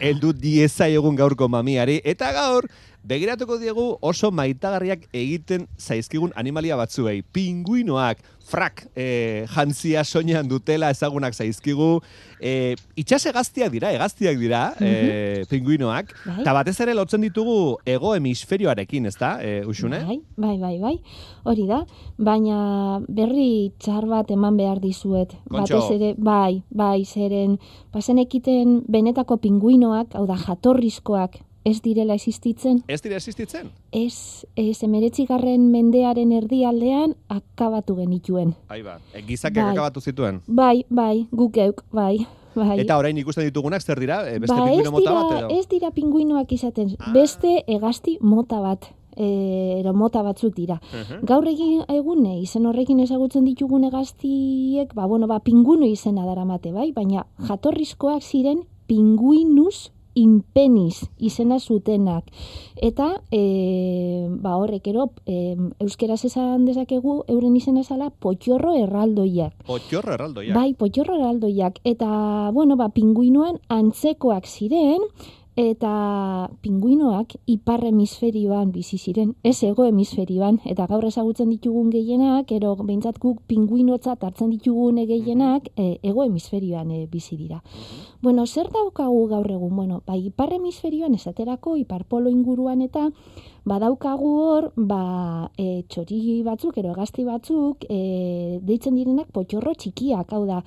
Eldu dieza gaurko mamiari, eta gaur, begiratuko diegu oso maitagarriak egiten zaizkigun animalia batzuei. Pinguinoak, frak, e, jantzia soinean dutela ezagunak zaizkigu. E, itxas egaztiak dira, egaztiak dira, e, pinguinoak. Bai. Eta batez ere lotzen ditugu ego hemisferioarekin, ezta, e, Uxune? Bai, bai, bai, bai. Hori da, baina berri txar bat eman behar dizuet. Kontxo. Batez ere, bai, bai, zeren, pasen ekiten benetako pinguinoak, hau da, jatorrizkoak, ez direla existitzen, Ez dira existitzen? ez, ez emeretzigarren mendearen erdialdean akabatu genituen. Bai, ba. E, gizakiak Bai. akabatu zituen. Bai, bai, guk geuk, bai, bai. Eta orain ikusten ditugunak zer dira? E, beste ba, pinguino mota dira, bat edo? ez dira pinguinoak izaten, Ah. beste hegazti mota bat, ero mota batzuk dira. Mhm. Gaur egin egun eh, izen horrekin ezagutzen ditugun hegaztiek, ba, bueno, ba, pinguino izena daramate, bai? Baina jatorrizkoak ziren pinguinus impenis izena zutenak. Eta, e, ba, horrek ero, e, euskeraz esan dezakegu, euren izena zala, potxorro erraldoiak. Potxorro erraldoia. Bai, potxorro erraldoiak. Eta, bueno, ba, pinguinoan antzekoak ziren, eta pinguinoak ipar hemisferioan bizi ziren, ez ego hemisferioan, eta gaur ezagutzen ditugun gehienak, ero behintzat guk pinguinotzat hartzen ditugun gehienak, e, ego hemisferioan e, bizi dira. Bueno, zer daukagu gaur egun? Bueno, ba, ipar hemisferioan esaterako, ipar polo inguruan eta badaukagu hor, ba, e, txori batzuk, ero egazti batzuk, e, deitzen direnak potxorro txikiak, hau da,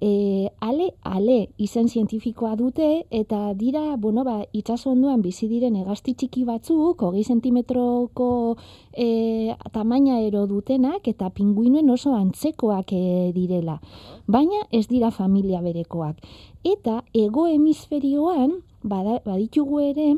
e, ale, ale izen zientifikoa dute, eta dira, bueno, ba, itxaso onduan bizi diren egazti txiki batzuk, hogei sentimetroko e, tamaina ero dutenak, eta pinguinoen oso antzekoak e, direla. Baina ez dira familia berekoak. Eta ego hemisferioan, bada, baditugu ere,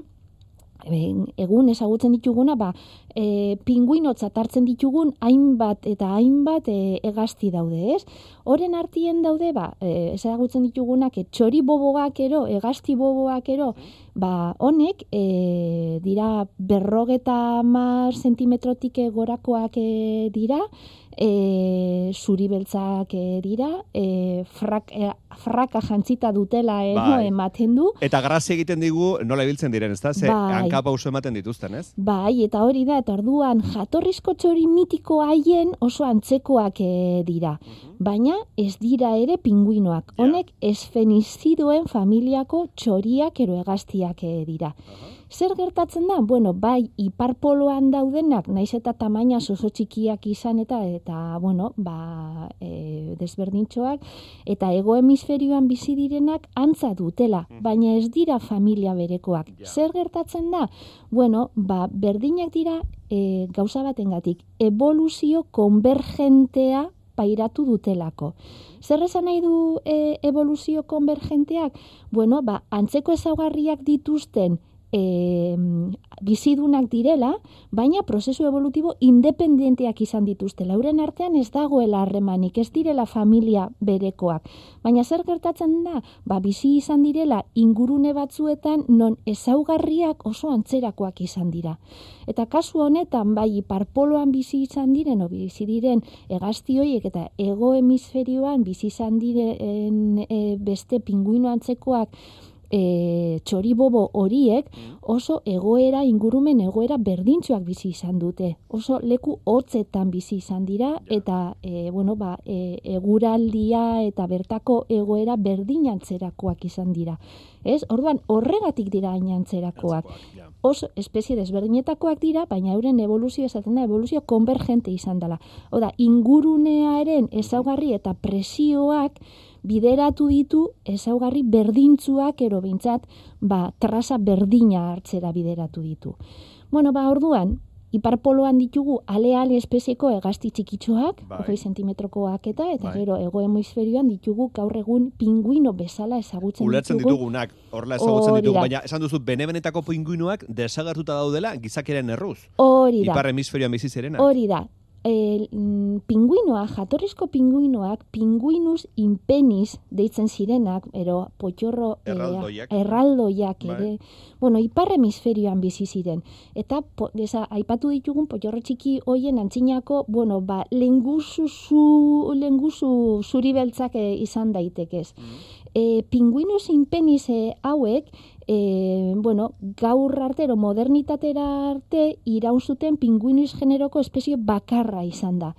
egun ezagutzen dituguna, ba, e, pinguinotzat hartzen ditugun hainbat eta hainbat e, egazti daude, ez? Horren artien daude, ba, e, ezagutzen ditugunak, e, txori boboak ero, egazti boboak ero, ba, honek, e, dira berrogeta mar sentimetrotik gorakoak e, dira, e, zuri beltzak e, dira, e, frak, e, fraka jantzita dutela edo Bai. ematen du, Eta grazia egiten digu nola ibiltzen diren, ezta? Ze Bai. hanka pauso ematen dituzten, ez? Bai, eta hori da, eta orduan jatorrizko txori mitiko haien oso antzekoak e, dira. Baina ez dira ere pinguinoak. Ja. Honek esfenizidoen familiako txoriak ero egaztiak e, dira. Zer gertatzen da? Bueno, bai, iparpoloan daudenak, naiz eta tamaina oso txikiak izan eta, eta bueno, ba, e, desberdintxoak, eta ego hemisferioan bizi direnak antza dutela, baina ez dira familia berekoak. Ja. Zer gertatzen da? Bueno, ba, berdinak dira e, gauza batengatik, evoluzio konvergentea pairatu dutelako. Zer esan nahi du e, evoluzio konvergenteak? Bueno, ba, antzeko ezaugarriak dituzten e, bizidunak direla, baina prozesu evolutibo independenteak izan dituzte. Lauren artean ez dagoela harremanik, ez direla familia berekoak. Baina zer gertatzen da? Ba, bizi izan direla ingurune batzuetan non ezaugarriak oso antzerakoak izan dira. Eta kasu honetan, bai, parpoloan bizi izan diren, o bizi diren egazti horiek eta ego hemisferioan bizi izan diren e, beste pinguino antzekoak e, txoribobo horiek oso egoera, ingurumen egoera berdintxoak bizi izan dute. Oso leku hotzetan bizi izan dira eta e, bueno, ba, e, eguraldia eta bertako egoera berdinantzerakoak izan dira. Ez? Orduan, horregatik dira ainantzerakoak oso espezie desberdinetakoak dira, baina euren evoluzio esaten da, evoluzio konvergente izan dela. Oda, ingurunearen ezaugarri eta presioak bideratu ditu ezaugarri berdintzuak ero bintzat, ba, traza berdina hartzera bideratu ditu. Bueno, ba, orduan, iparpoloan ditugu ale-ale espezieko egazti txikitxoak, Bai. hogei sentimetrokoak eta, eta Bai. gero ego hemisferioan ditugu gaur egun pinguino bezala ezagutzen Ulertzen ditugu. ditugunak, horrela ezagutzen Hori ditugu, baina esan duzu bene-benetako pinguinoak desagertuta daudela gizakiaren erruz. Hori da. Ipar hemisferioan bizi. Hori da. E, mm, pinguinoa, jatorrizko pinguinoak, pinguinus impenis deitzen zirenak, ero potxorro e, Erraldoiak. erraldoiak Bai. ere, bueno, ipar hemisferioan bizi ziren. Eta, po, desa, aipatu ditugun potxorro txiki hoien antzinako, bueno, ba, lenguzu, zu, lenguzu zuri beltzak e, izan daitekez. Mm. E, pinguinus impenis e, hauek e, bueno, gaur arte, ero modernitatera arte, iraun zuten pinguinoiz generoko espezio bakarra izan da.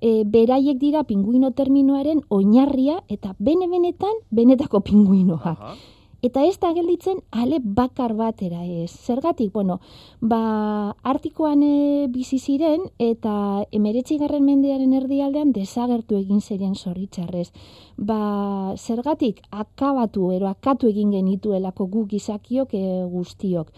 E, beraiek dira pinguino terminoaren oinarria eta bene-benetan benetako pinguinoak. Aha. Eta ez da gelditzen ale bakar batera ez. Zergatik, bueno, ba, artikoan e, bizi ziren eta emeretzigarren mendearen erdialdean desagertu egin ziren zorritxarrez. Ba, zergatik akabatu, ero akatu egin genituelako gu gizakiok e, guztiok.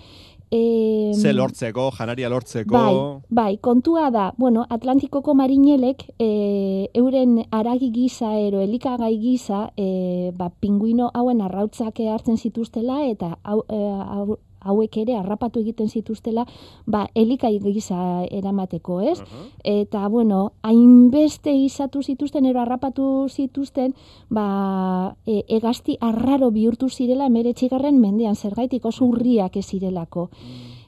E, Ze lortzeko, janaria lortzeko... Bai, bai, kontua da, bueno, Atlantikoko marinelek e, euren aragi gisa ero elikagai gisa e, ba, pinguino hauen arrautzak hartzen zituztela eta hau, e, hau, hauek ere harrapatu egiten zituztela ba, elikai gisa eramateko, ez? Aha. Eta, bueno, hainbeste izatu zituzten, ero harrapatu zituzten, ba, e, egazti arraro bihurtu zirela emeretxigarren mendean, zergaitik oso urriak ez zirelako.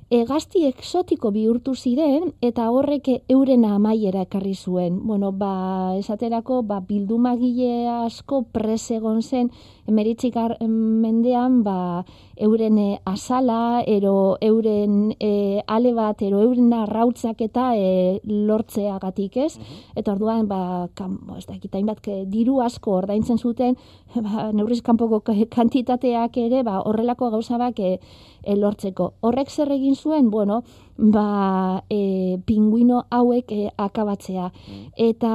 Egazti exotiko bihurtu ziren, eta horrek euren amaiera ekarri zuen. Bueno, ba, esaterako, ba, bildumagile asko presegon zen, emeritzigar mendean, ba, euren e, azala, ero euren e, ale bat, ero euren arrautzak eta e, lortzeagatik, ez? Eta orduan, ba, kan, bo, ez dakit, hainbat, ke- diru asko ordaintzen zuten, ba, neurriz kanpoko ka- kantitateak ere, ba, horrelako gauza bak e, e, lortzeko. Horrek zer egin zuen, bueno, ba, e, pinguino hauek e, akabatzea. Eta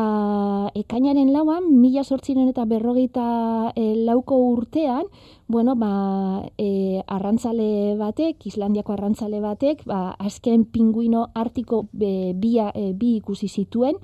ekainaren lauan, mila sortziren eta berrogeita e, lauko urtean, bueno, ba, e, arrantzale batek, Islandiako arrantzale batek, ba, azken pinguino artiko be, bia, e, bi ikusi zituen,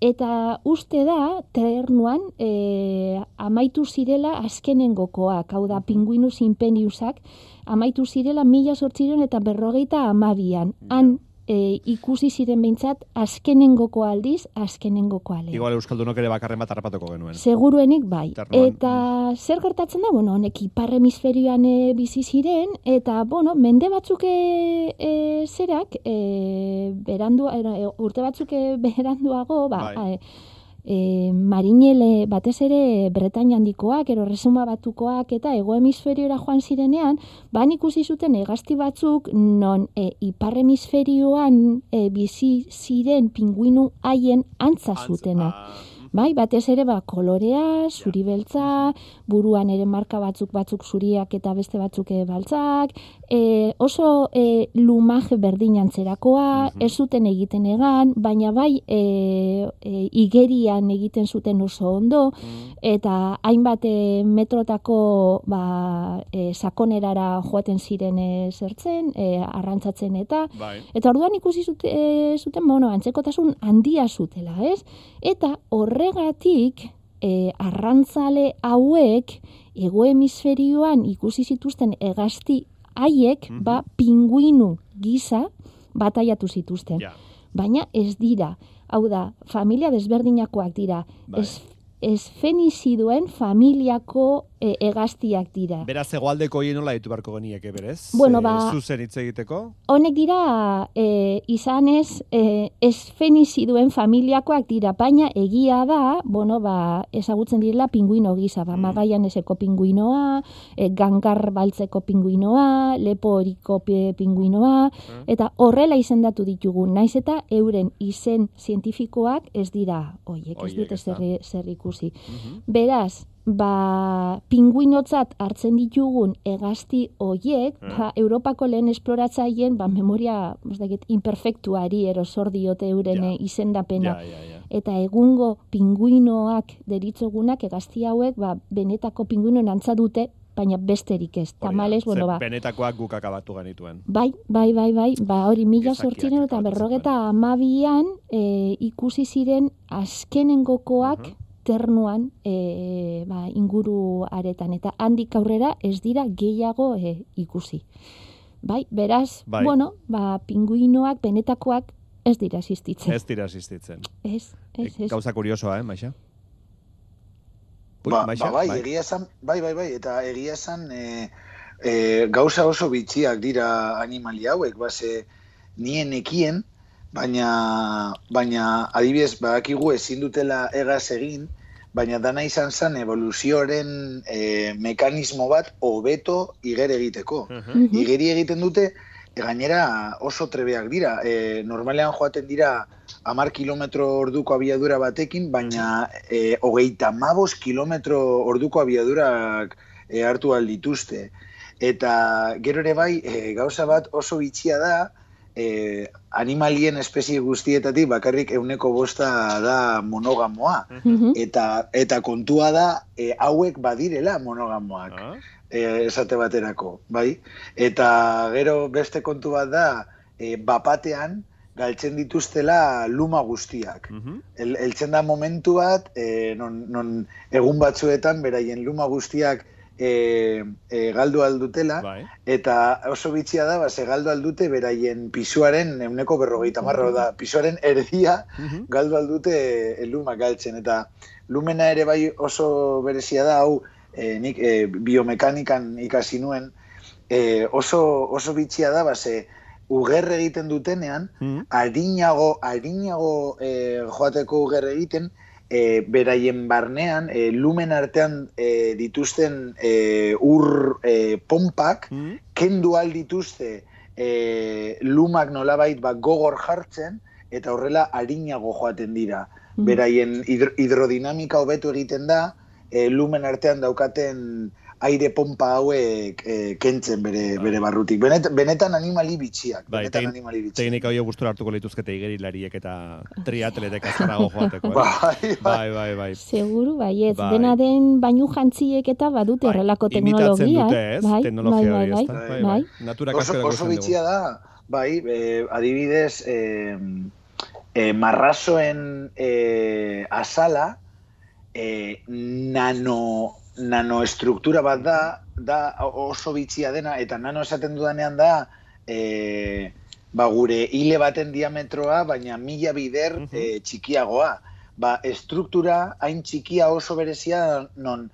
eta uste da, ternuan, e, amaitu zirela azkenengokoak, hau da, pinguinus impeniusak, amaitu zirela mila sortziren eta berrogeita amabian. Han e, ikusi ziren behintzat azkenengoko aldiz, azkenengoko ale. Igual Euskaldunok ere bakarren bat harrapatuko genuen. Seguruenik bai. Ternuan, Eta zer gertatzen da, bueno, honek ipar hemisferioan e, bizi ziren, eta, bueno, mende batzuk e, e, zerak, e, berandu, e, urte batzuk beranduago, ba, Bai. e, e, marinele batez ere Bretaña handikoak, ero resuma batukoak eta ego hemisferiora joan zirenean, ban ikusi zuten egazti batzuk non e, ipar hemisferioan e, bizi ziren pinguinu haien antza zutena. Ah, Bai, batez ere ba, kolorea, zuri beltza, buruan ere marka batzuk batzuk zuriak eta beste batzuk e, baltzak, e, oso e, lumaje berdinantzerakoa, Mhm. ez zuten egiten egan, baina bai e, e, igerian egiten zuten oso ondo, mm, eta hainbat e, metrotako ba, e, sakonerara joaten ziren e, zertzen, e, arrantzatzen eta, bai. Eta orduan ikusi zute, e, zuten, bueno, antzekotasun handia zutela, ez? Eta horregatik, e, arrantzale hauek, ego hemisferioan ikusi zituzten egazti haiek, Mhm. ba, pinguinu gisa bataiatu zituzten. Ja. Baina ez dira. Hau da, familia desberdinakoak dira. Bai. Ez, ez feniziduen familiako e, egaztiak dira. Beraz, egoaldeko hien nola ditu beharko genieke, berez? Bueno, ba- zuzen hitz egiteko? Honek dira e, izanez e, ez feniziduen familiakoak dira, baina egia da, bueno, ba, ezagutzen direla pinguino gisa, ba, Mm. magaian eseko pinguinoa, e, gangar baltzeko pinguinoa, lepo horiko pi- pinguinoa, Mm. eta horrela izendatu ditugu, naiz eta euren izen zientifikoak ez dira, oiek, ez ezta. zer, zer ikusi. Mhm. Beraz, ba, pinguinotzat hartzen ditugun egazti hoiek, Eh. ba, Europako lehen esploratzaileen ba, memoria ez dakit, imperfektuari ero zor diote euren eh, izendapena. Ja, ja. Eta egungo pinguinoak deritzogunak egazti hauek ba, benetako pinguinoen antza dute, baina besterik ez. Tamales, bueno, ba, Benetakoak guk akabatu genituen. Bai, bai, bai, bai, ba hori mila sortziren eta berrogeta amabian e, ikusi ziren azkenengokoak Mhm. Ternuan e, ba, inguru aretan eta handik aurrera ez dira gehiago e, ikusi. Bai, beraz, Bai. bueno, ba, pinguinoak, benetakoak ez dira existitzen. Ez dira asistitzen. Ez, ez, Eh, ez. Gauza kuriosoa, eh, Maixa? Ui, Ba, Maixa, ba, bai, egia esan, bai, bai, bai, eta egia esan e, e, gauza oso bitxiak dira animali hauek, base nien ekien, baina, baina adibidez, badakigu ezin dutela egaz egin, baina dana izan zen evoluzioaren e, mekanismo bat hobeto iger egiteko. Mhm. Igeri egiten dute, e, gainera oso trebeak dira. E, normalean joaten dira amar kilometro orduko abiadura batekin, baina e, hogeita mabos kilometro orduko abiadurak e, hartu aldituzte. Eta gero ere bai, e, gauza bat oso bitxia da, e, animalien espezie guztietatik bakarrik euneko bosta da monogamoa. Mhm. Eta, eta kontua da, e, hauek badirela monogamoak Ah, e, esate baterako, bai? Eta gero beste kontu bat da, e, bapatean galtzen dituztela luma guztiak. mhm. El, eltzen da momentu bat, e, non, non egun batzuetan beraien luma guztiak e, e, galdu aldutela, Bai. eta oso bitxia da, ba, ze galdu aldute beraien pisuaren euneko berrogeita marra, da, pisuaren erdia Mhm. galdu aldute e, luma galtzen, eta lumena ere bai oso berezia da, hau, e, nik e, biomekanikan ikasi nuen, e, oso, oso bitxia da, ba, ze, uger egiten dutenean, Mhm. arinago, arinago e, joateko uger egiten, e, beraien barnean, e, lumen artean e, dituzten e, ur e, pompak, Mhm. kendu aldituzte e, lumak nolabait ba, gogor jartzen, eta horrela arinago joaten dira. Mhm. Beraien hidro, hidrodinamika hobetu egiten da, e, lumen artean daukaten aire pompa hauek e, kentzen bere, bere barrutik. Benet, benetan animali bitxiak. Bai, benetan animali bitxiak. Teknika hori gustura hartuko lituzkete igerilariek eta triatletek azkarago joateko. eh? Bai, bai. Bai, bai, bai. Seguru, bai, ez. Bai. Dena den bainu jantziek eta badute Bai, horrelako Imitatzen teknologia. dute, eh? ez? Bai, Teknologia bai, bai, bai, Bai, bai. bai. Naturak Oso, oso bitxia da, bai, e, adibidez, e, e, marrazoen e, azala, e, nano, nanoestruktura bat da, da oso bitxia dena, eta nano esaten dudanean da, e, ba, gure hile baten diametroa, baina mila bider Mhm. e, txikiagoa. Ba, estruktura hain txikia oso berezia non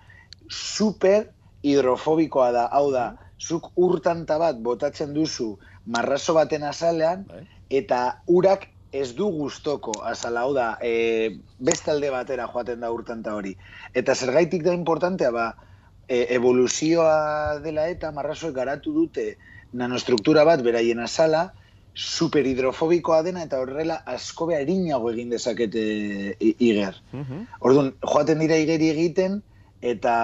super hidrofobikoa da. Hau da, zuk urtanta bat botatzen duzu marrazo baten azalean, Bai. eta urak ez du gustoko azala, hau da, e, beste alde batera joaten da urtanta hori. Eta zergaitik da importantea, ba, e, evoluzioa dela eta marrazoek garatu dute nanostruktura bat beraien azala, superhidrofobikoa dena eta horrela asko be arinago egin dezakete iger. Mhm. Orduan, joaten dira igeri egiten, eta,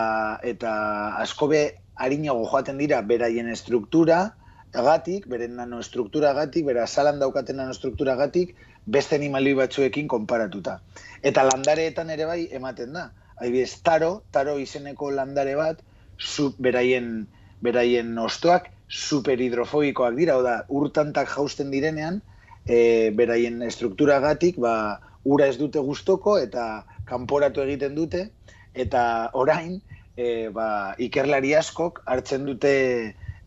eta asko be harinago joaten dira beraien estruktura, gatik, beren nanoestruktura gatik, bera salan daukaten nanoestruktura gatik, beste animali batzuekin konparatuta. Eta landareetan ere bai ematen da. Adibidez, taro, taro izeneko landare bat, zu, beraien, beraien ostoak superhidrofobikoak dira, oda, urtantak jausten direnean, e, beraien estrukturagatik, ba, ura ez dute gustoko eta kanporatu egiten dute, eta orain, e, ba, ikerlari askok hartzen dute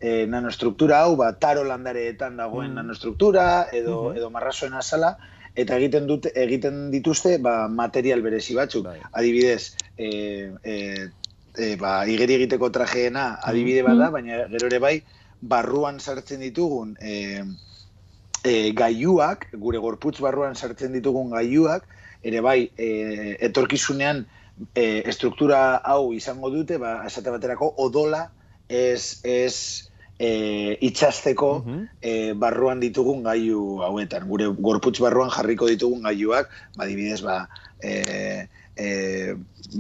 e, nanoestruktura hau, ba, taro landareetan dagoen Mm. nanoestruktura, edo, Mhm. edo marrazoen azala, eta egiten dute egiten dituzte ba, material berezi batzuk. Bai. Adibidez, e, e, e, ba, igeri egiteko trajeena adibide bada, Mhm. baina gero ere bai, barruan sartzen ditugun e, e, gailuak, gure gorputz barruan sartzen ditugun gailuak, ere bai, e, etorkizunean e, estruktura hau izango dute, ba, esate baterako, odola ez, ez e, itxasteko Mhm. e, barruan ditugun gailu hauetan. Gure gorputz barruan jarriko ditugun gailuak, ba, adibidez, ba, e, e,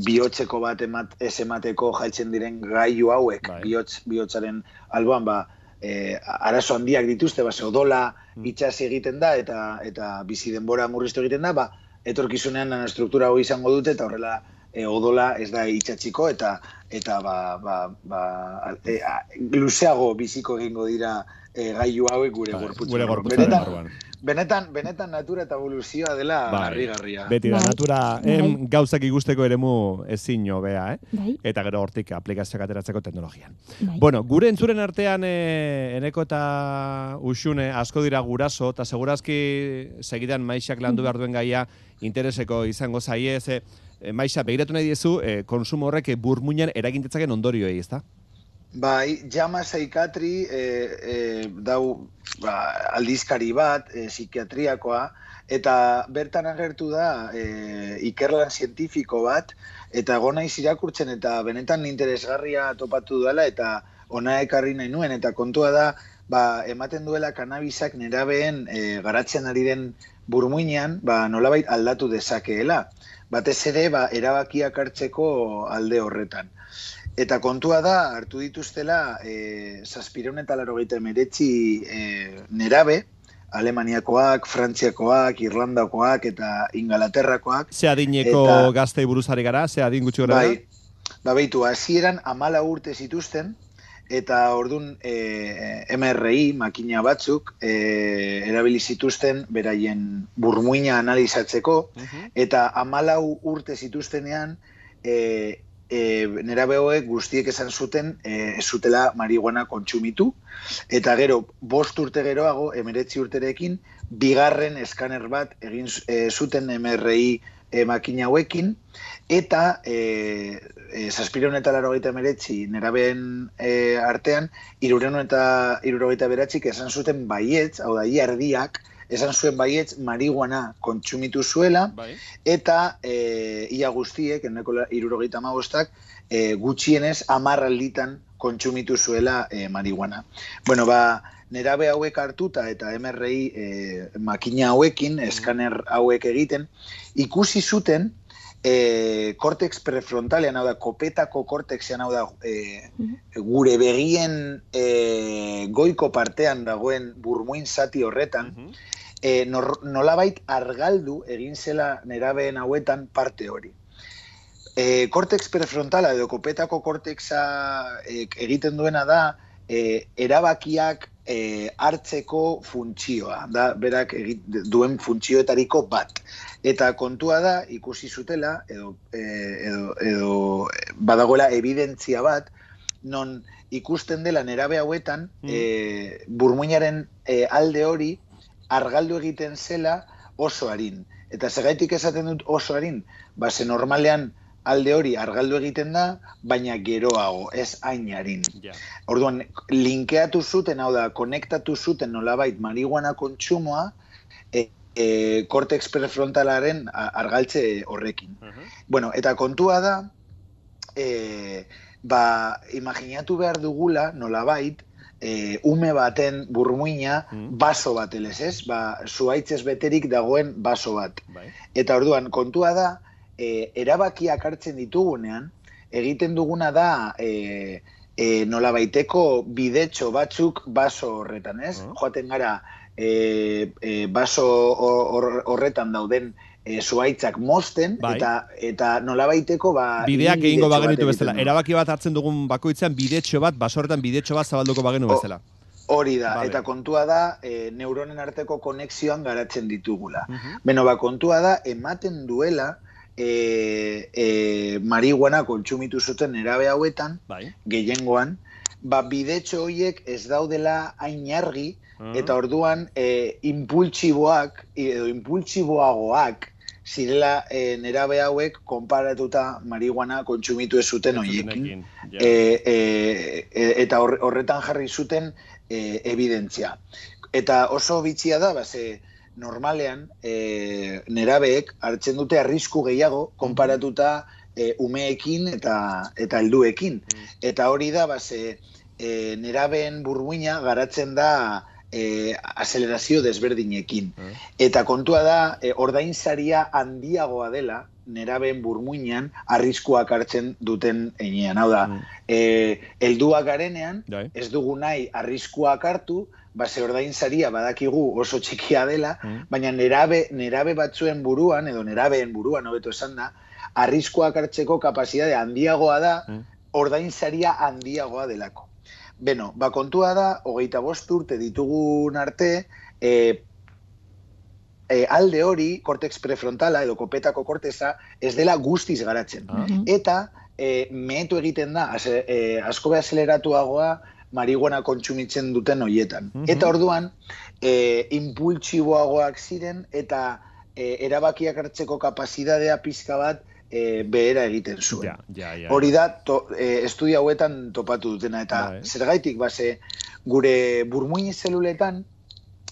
bihotzeko bat emat, ez emateko jaitzen diren gailu hauek, Bai. bihotz, bihotzaren alboan, ba, e, arazo handiak dituzte, ba, odola Mm. itxasi egiten da, eta eta bizi denbora murriztu egiten da, ba, etorkizunean nanostruktura hori izango dute, eta horrela e, odola ez da itxatziko, eta eta ba, ba, ba, e, a, luzeago biziko egingo dira e, gailu hauek gure Bai, gorputz. Gure gorputzaren benetan, benetan, benetan natura eta evoluzioa dela Bai. harrigarria. Beti da, Bai. natura Bai. em, gauzak ikusteko eremu ezin hobea, eh? Bai, Eta gero hortik aplikazioak ateratzeko teknologian. bai. Bueno, gure entzuren artean e, eneko eta usune asko dira guraso, eta segurazki segidan maixak landu behar duen gaia intereseko izango zaie, ze e, maixa begiratu nahi diezu, e, konsumo horrek e, burmuinan eragintetzaken ondorioei, ezta? Bai, jama saikatri e, e, dau ba, aldizkari bat, e, psikiatriakoa, eta bertan agertu da e, ikerlan zientifiko bat, eta gona irakurtzen eta benetan interesgarria topatu dela, eta ona ekarri nahi nuen, eta kontua da, ba, ematen duela kanabisak nerabeen e, garatzen ari den burmuinean, ba, nolabait aldatu dezakeela. Batez ere, ba, erabakiak hartzeko alde horretan. Eta kontua da, hartu dituztela, e, zazpireun eta laro meretzi e, nerabe, Alemaniakoak, Frantziakoak, Irlandakoak eta Ingalaterrakoak. Ze adineko eta, gaztei buruzari gara, ze adin gutxi gara? Bai, ba, behitu, hasieran amala urte zituzten, eta ordun e, MRI makina batzuk e, erabili zituzten beraien burmuina analizatzeko, eta amalau urte zituztenean e, e, nera behoek guztiek esan zuten e, zutela marihuana kontsumitu, eta gero, bost urte geroago, emeretzi urterekin, bigarren eskaner bat egin e, zuten MRI e, makina hauekin, eta e, e, zazpireun eta laro gaita emeretzi nera behen e, artean, irureun eta irurogeita beratzik esan zuten baietz, hau da, iardiak, esan zuen baietz marihuana kontsumitu zuela, bai. eta e, ia guztiek, eneko irurogeita magostak, e, gutxienez amarralditan kontsumitu zuela e, marihuana. Bueno, ba, nerabe hauek hartuta eta MRI e, makina hauekin, mm. eskaner hauek egiten, ikusi zuten e, kortex prefrontalean, hau da, kopetako kortexean, hau da, e, gure begien e, goiko partean dagoen burmuin zati horretan, e, nor, nolabait argaldu egin zela nerabeen hauetan parte hori. E, kortex prefrontala edo kopetako kortexa e, egiten duena da e, erabakiak e, hartzeko funtzioa, da berak egit, duen funtzioetariko bat. Eta kontua da ikusi zutela edo, e, edo, edo badagoela evidentzia bat non ikusten dela nerabe hauetan mm. e, burmuinaren e, alde hori argaldu egiten zela oso harin. Eta segaitik esaten dut oso harin, ba, ze normalean alde hori argaldu egiten da, baina geroago, ez hain Orduan, linkeatu zuten, hau da, konektatu zuten nolabait marihuana kontsumoa, e, e, kortex prefrontalaren argaltze horrekin. Bueno, eta kontua da, e, ba, imaginatu behar dugula, nolabait, e, ume baten burmuina mm. baso bat ez? Ba, zuaitzez beterik dagoen baso bat. Bai. Eta orduan, kontua da, e, erabakiak hartzen ditugunean, egiten duguna da e, e, nola baiteko bidetxo batzuk baso horretan, ez? Mm. Joaten gara, e, e, baso horretan dauden e, zuaitzak mosten, bai. eta eta nolabaiteko ba... Bideak egingo bagenitu bezala. Erabaki bat hartzen dugun bakoitzean bidetxo bat, basorretan bidetxo bat zabalduko bagenu bezala. Hori da, eta kontua da, e, neuronen arteko konexioan garatzen ditugula. Uh Beno, ba, kontua da, ematen duela, e, e, marihuana kontsumitu zuten erabe hauetan, bai. gehiengoan, ba, bidetxo horiek ez daudela hain argi, eta orduan e, impultsiboak, edo impultsiboagoak, zirela e, nerabe hauek konparatuta marihuana kontsumitu ez zuten horiekin. E, e, e, eta horretan jarri zuten e, evidentzia. Eta oso bitxia da, base, normalean e, nerabeek hartzen dute arrisku gehiago konparatuta e, umeekin eta eta helduekin. Mm. Eta hori da, base, e, nerabeen burmuina garatzen da e, acelerazio desberdinekin. Mm. Eta kontua da, e, ordainzaria handiagoa dela, neraben burmuinan, arriskuak hartzen duten enean. Hau da, mm. e, eldua garenean, Dai. ez dugu nahi arriskuak hartu, base ordainzaria badakigu oso txikia dela, mm. baina nerabe, nerabe batzuen buruan, edo nerabeen buruan, hobeto esan da, arriskuak hartzeko kapazidade handiagoa da, mm. ordainzaria handiagoa delako. Beno, ba, kontua da, hogeita bost urte ditugun arte, e, e, alde hori, kortex prefrontala edo kopetako korteza, ez dela guztiz garatzen. Ah. Eta, e, mehetu egiten da, az, e, asko be aceleratuagoa, marihuana kontsumitzen duten hoietan. Eta orduan, e, impultsiboagoak ziren, eta e, erabakiak hartzeko kapazidadea pizka bat, e, behera egiten zuen. Ja, ja, Hori da, to, e, estudia hauetan topatu dutena, eta bai. zergaitik, base, gure burmuin zeluletan,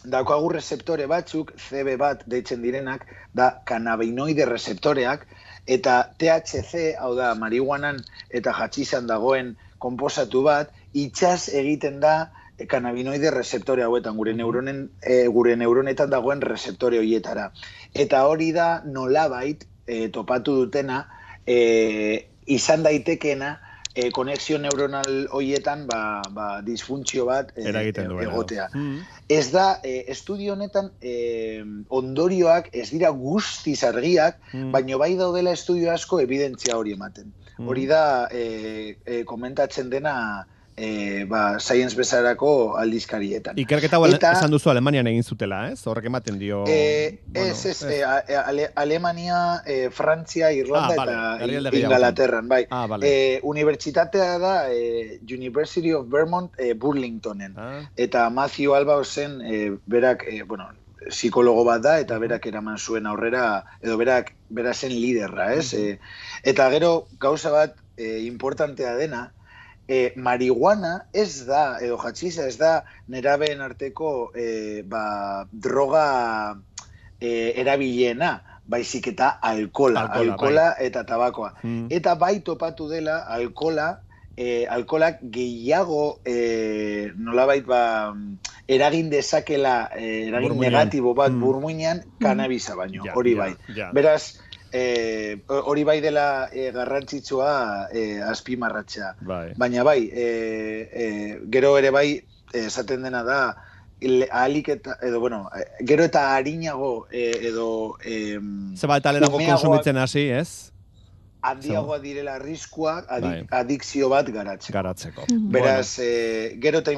daukagu receptore batzuk, CB bat deitzen direnak, da kanabinoide receptoreak, eta THC, hau da, marihuanan eta jatxizan dagoen konposatu bat, itxas egiten da e, kanabinoide receptore hauetan, gure neuronen, e, gure neuronetan dagoen receptore horietara. Eta hori da nolabait e, topatu dutena, e, izan daitekeena, e, konexio neuronal hoietan ba, ba, disfuntzio bat e, Eragiten duena. egotea. Mm. Ez da, e, estudio honetan e, ondorioak ez dira guztiz argiak, Mm. baino bai daudela estudio asko evidentzia hori ematen. Mm. Hori da e, e, komentatzen dena e, ba, science bezarako aldizkarietan. Ikerketa hau Eta- esan duzu Alemanian egin zutela, ez? Horrek ematen dio... Eh, bueno, ez, ez, eh, a- a- Ale, Alemania, eh, Frantzia, Irlanda Ah, vale, eta. Ingalaterran, bai. Ah, vale. Eh, unibertsitatea da eh, University of Vermont eh, Burlingtonen. Ah, Eta Matthew Alba zen, eh, berak, eh, bueno, psikologo bat da, eta berak eraman zuen aurrera, edo berak, bera zen liderra, ez? Eh, eta gero, gauza bat eh, importantea dena, eh, marihuana ez da, edo jatxiza ez da, nerabeen arteko eh, ba, droga eh, erabiliena, baizik eta alkola, Alkohola, alkola, eta tabakoa. mm. Eta bai topatu dela alkola, eh, alkolak gehiago eh, nolabait ba, eragin dezakela, eh, eragin Burmuinean. negatibo bat Mm. burmuinean kanabisa baino, Ja, hori ja, bai. ja. Beraz, eh, hori bai dela eh, garrantzitsua eh, azpimarratzea. Bai. Baina bai, eh, eh, gero ere bai, esaten dena da, le- ahalik eta, edo, bueno, gero eta harinago eh, edo eh, Zeba eta lehenago konsumitzen hasi, ez? handiagoa direla arriskua Bai. adik, adikzio bat garatzeko. Garatzeko. Mhm. Beraz, eh, gero eta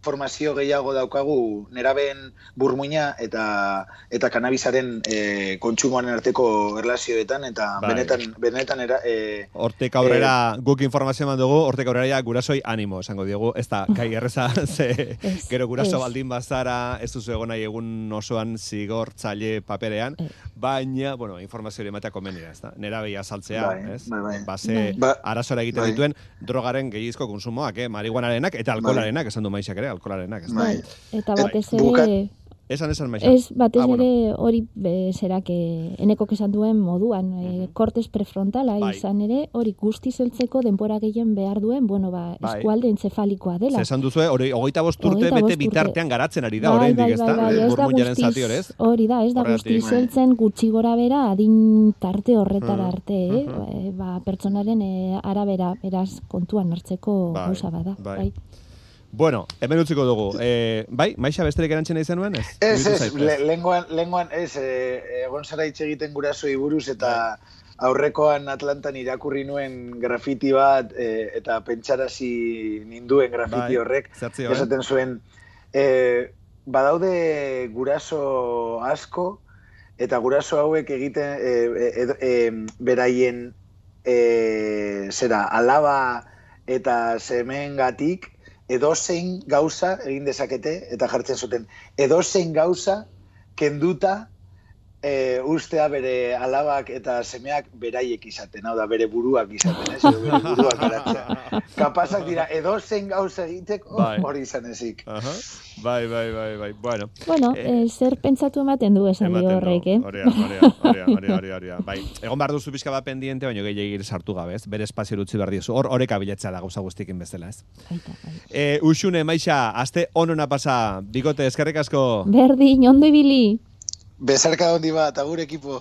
informazio gehiago daukagu nerabeen burmuina eta eta kanabisaren eh, kontsumoaren arteko erlazioetan eta Bai. benetan benetan era, eh, Hortek aurrera guk informazio eman dugu, hortek aurrera ja gurasoi animo esango diogu. Ez da, kai erreza, ze gero guraso ez. baldin bazara, ez duzu egon nahi egun osoan zigortzaile paperean, baina, bueno, informazio hori ematea komenia, ez da? Nera behi azaltzea, Bai, ez? bai, bai. Base Bai. Ba- arazora egiten bai. dituen drogaren gehiizko konsumoak, eh? Marihuanarenak eta alkolarenak, esan du maixak ere, alkolarenak, ez da? Bai. Bai, eta batez ere, Esan esan maixa. ez batez Ah, bueno. ere hori be, zerak eh, enekok esan duen moduan, eh, kortez prefrontala Bai. izan ere, hori guzti zeltzeko denbora gehien behar duen, bueno, ba, Bai. eskualde entzefalikoa Ze dela. esan duzu, hori hogeita bost urte Hogeita bete bitartean garatzen ari da, bai, oraindik bai, bai, da? bai, ez da guztiz, zati hori, hori da, ez da guzti zeltzen gutxi gora bera adin tarte horretara Mhm, arte, eh? Eh, ba, pertsonaren eh, arabera, beraz, kontuan hartzeko Bai, gauza bada. bai. Bai. Bueno, hemen utziko dugu. Eh, bai, maixa besterik erantzen nahi zenuen, ez? Ez, ez, le, lenguan, lenguan, ez, eh, egon zara hitz egiten gurasoi buruz eta aurrekoan Atlantan irakurri nuen grafiti bat eh, eta pentsarazi ninduen grafiti Bai, horrek. zertzi horren. Esaten zuen, eh, badaude guraso asko eta guraso hauek egiten eh, edo- eh, beraien eh, zera, alaba eta semeengatik edozein gauza egin dezakete eta jartzen zuten. Edozein gauza kenduta e, ustea bere alabak eta semeak beraiek izaten, hau da, bere buruak izaten, ez? Edo bere buruak garatzea. Kapazak dira, edozein gauza egiteko Bai. hori izan ezik. Aha. Bai, bai, bai, bai. Bueno, Bueno, Eh, eh, zer pentsatu ematen du esan dio horrek, eh? Horia, horia, horia, horia. Bai, egon behar duzu pixka bat pendiente, baina gehiagir sartu gabe, ez? Bere espazio utzi behar diozu. Hor, horeka bilatzea da gauza guztikin bezala, ez? Baita, bai. E, usune, maixa, aste onona pasa, bikote, eskerrik asko. Berdin, ondo ibili. besar cada donde iba a Tabur, equipo.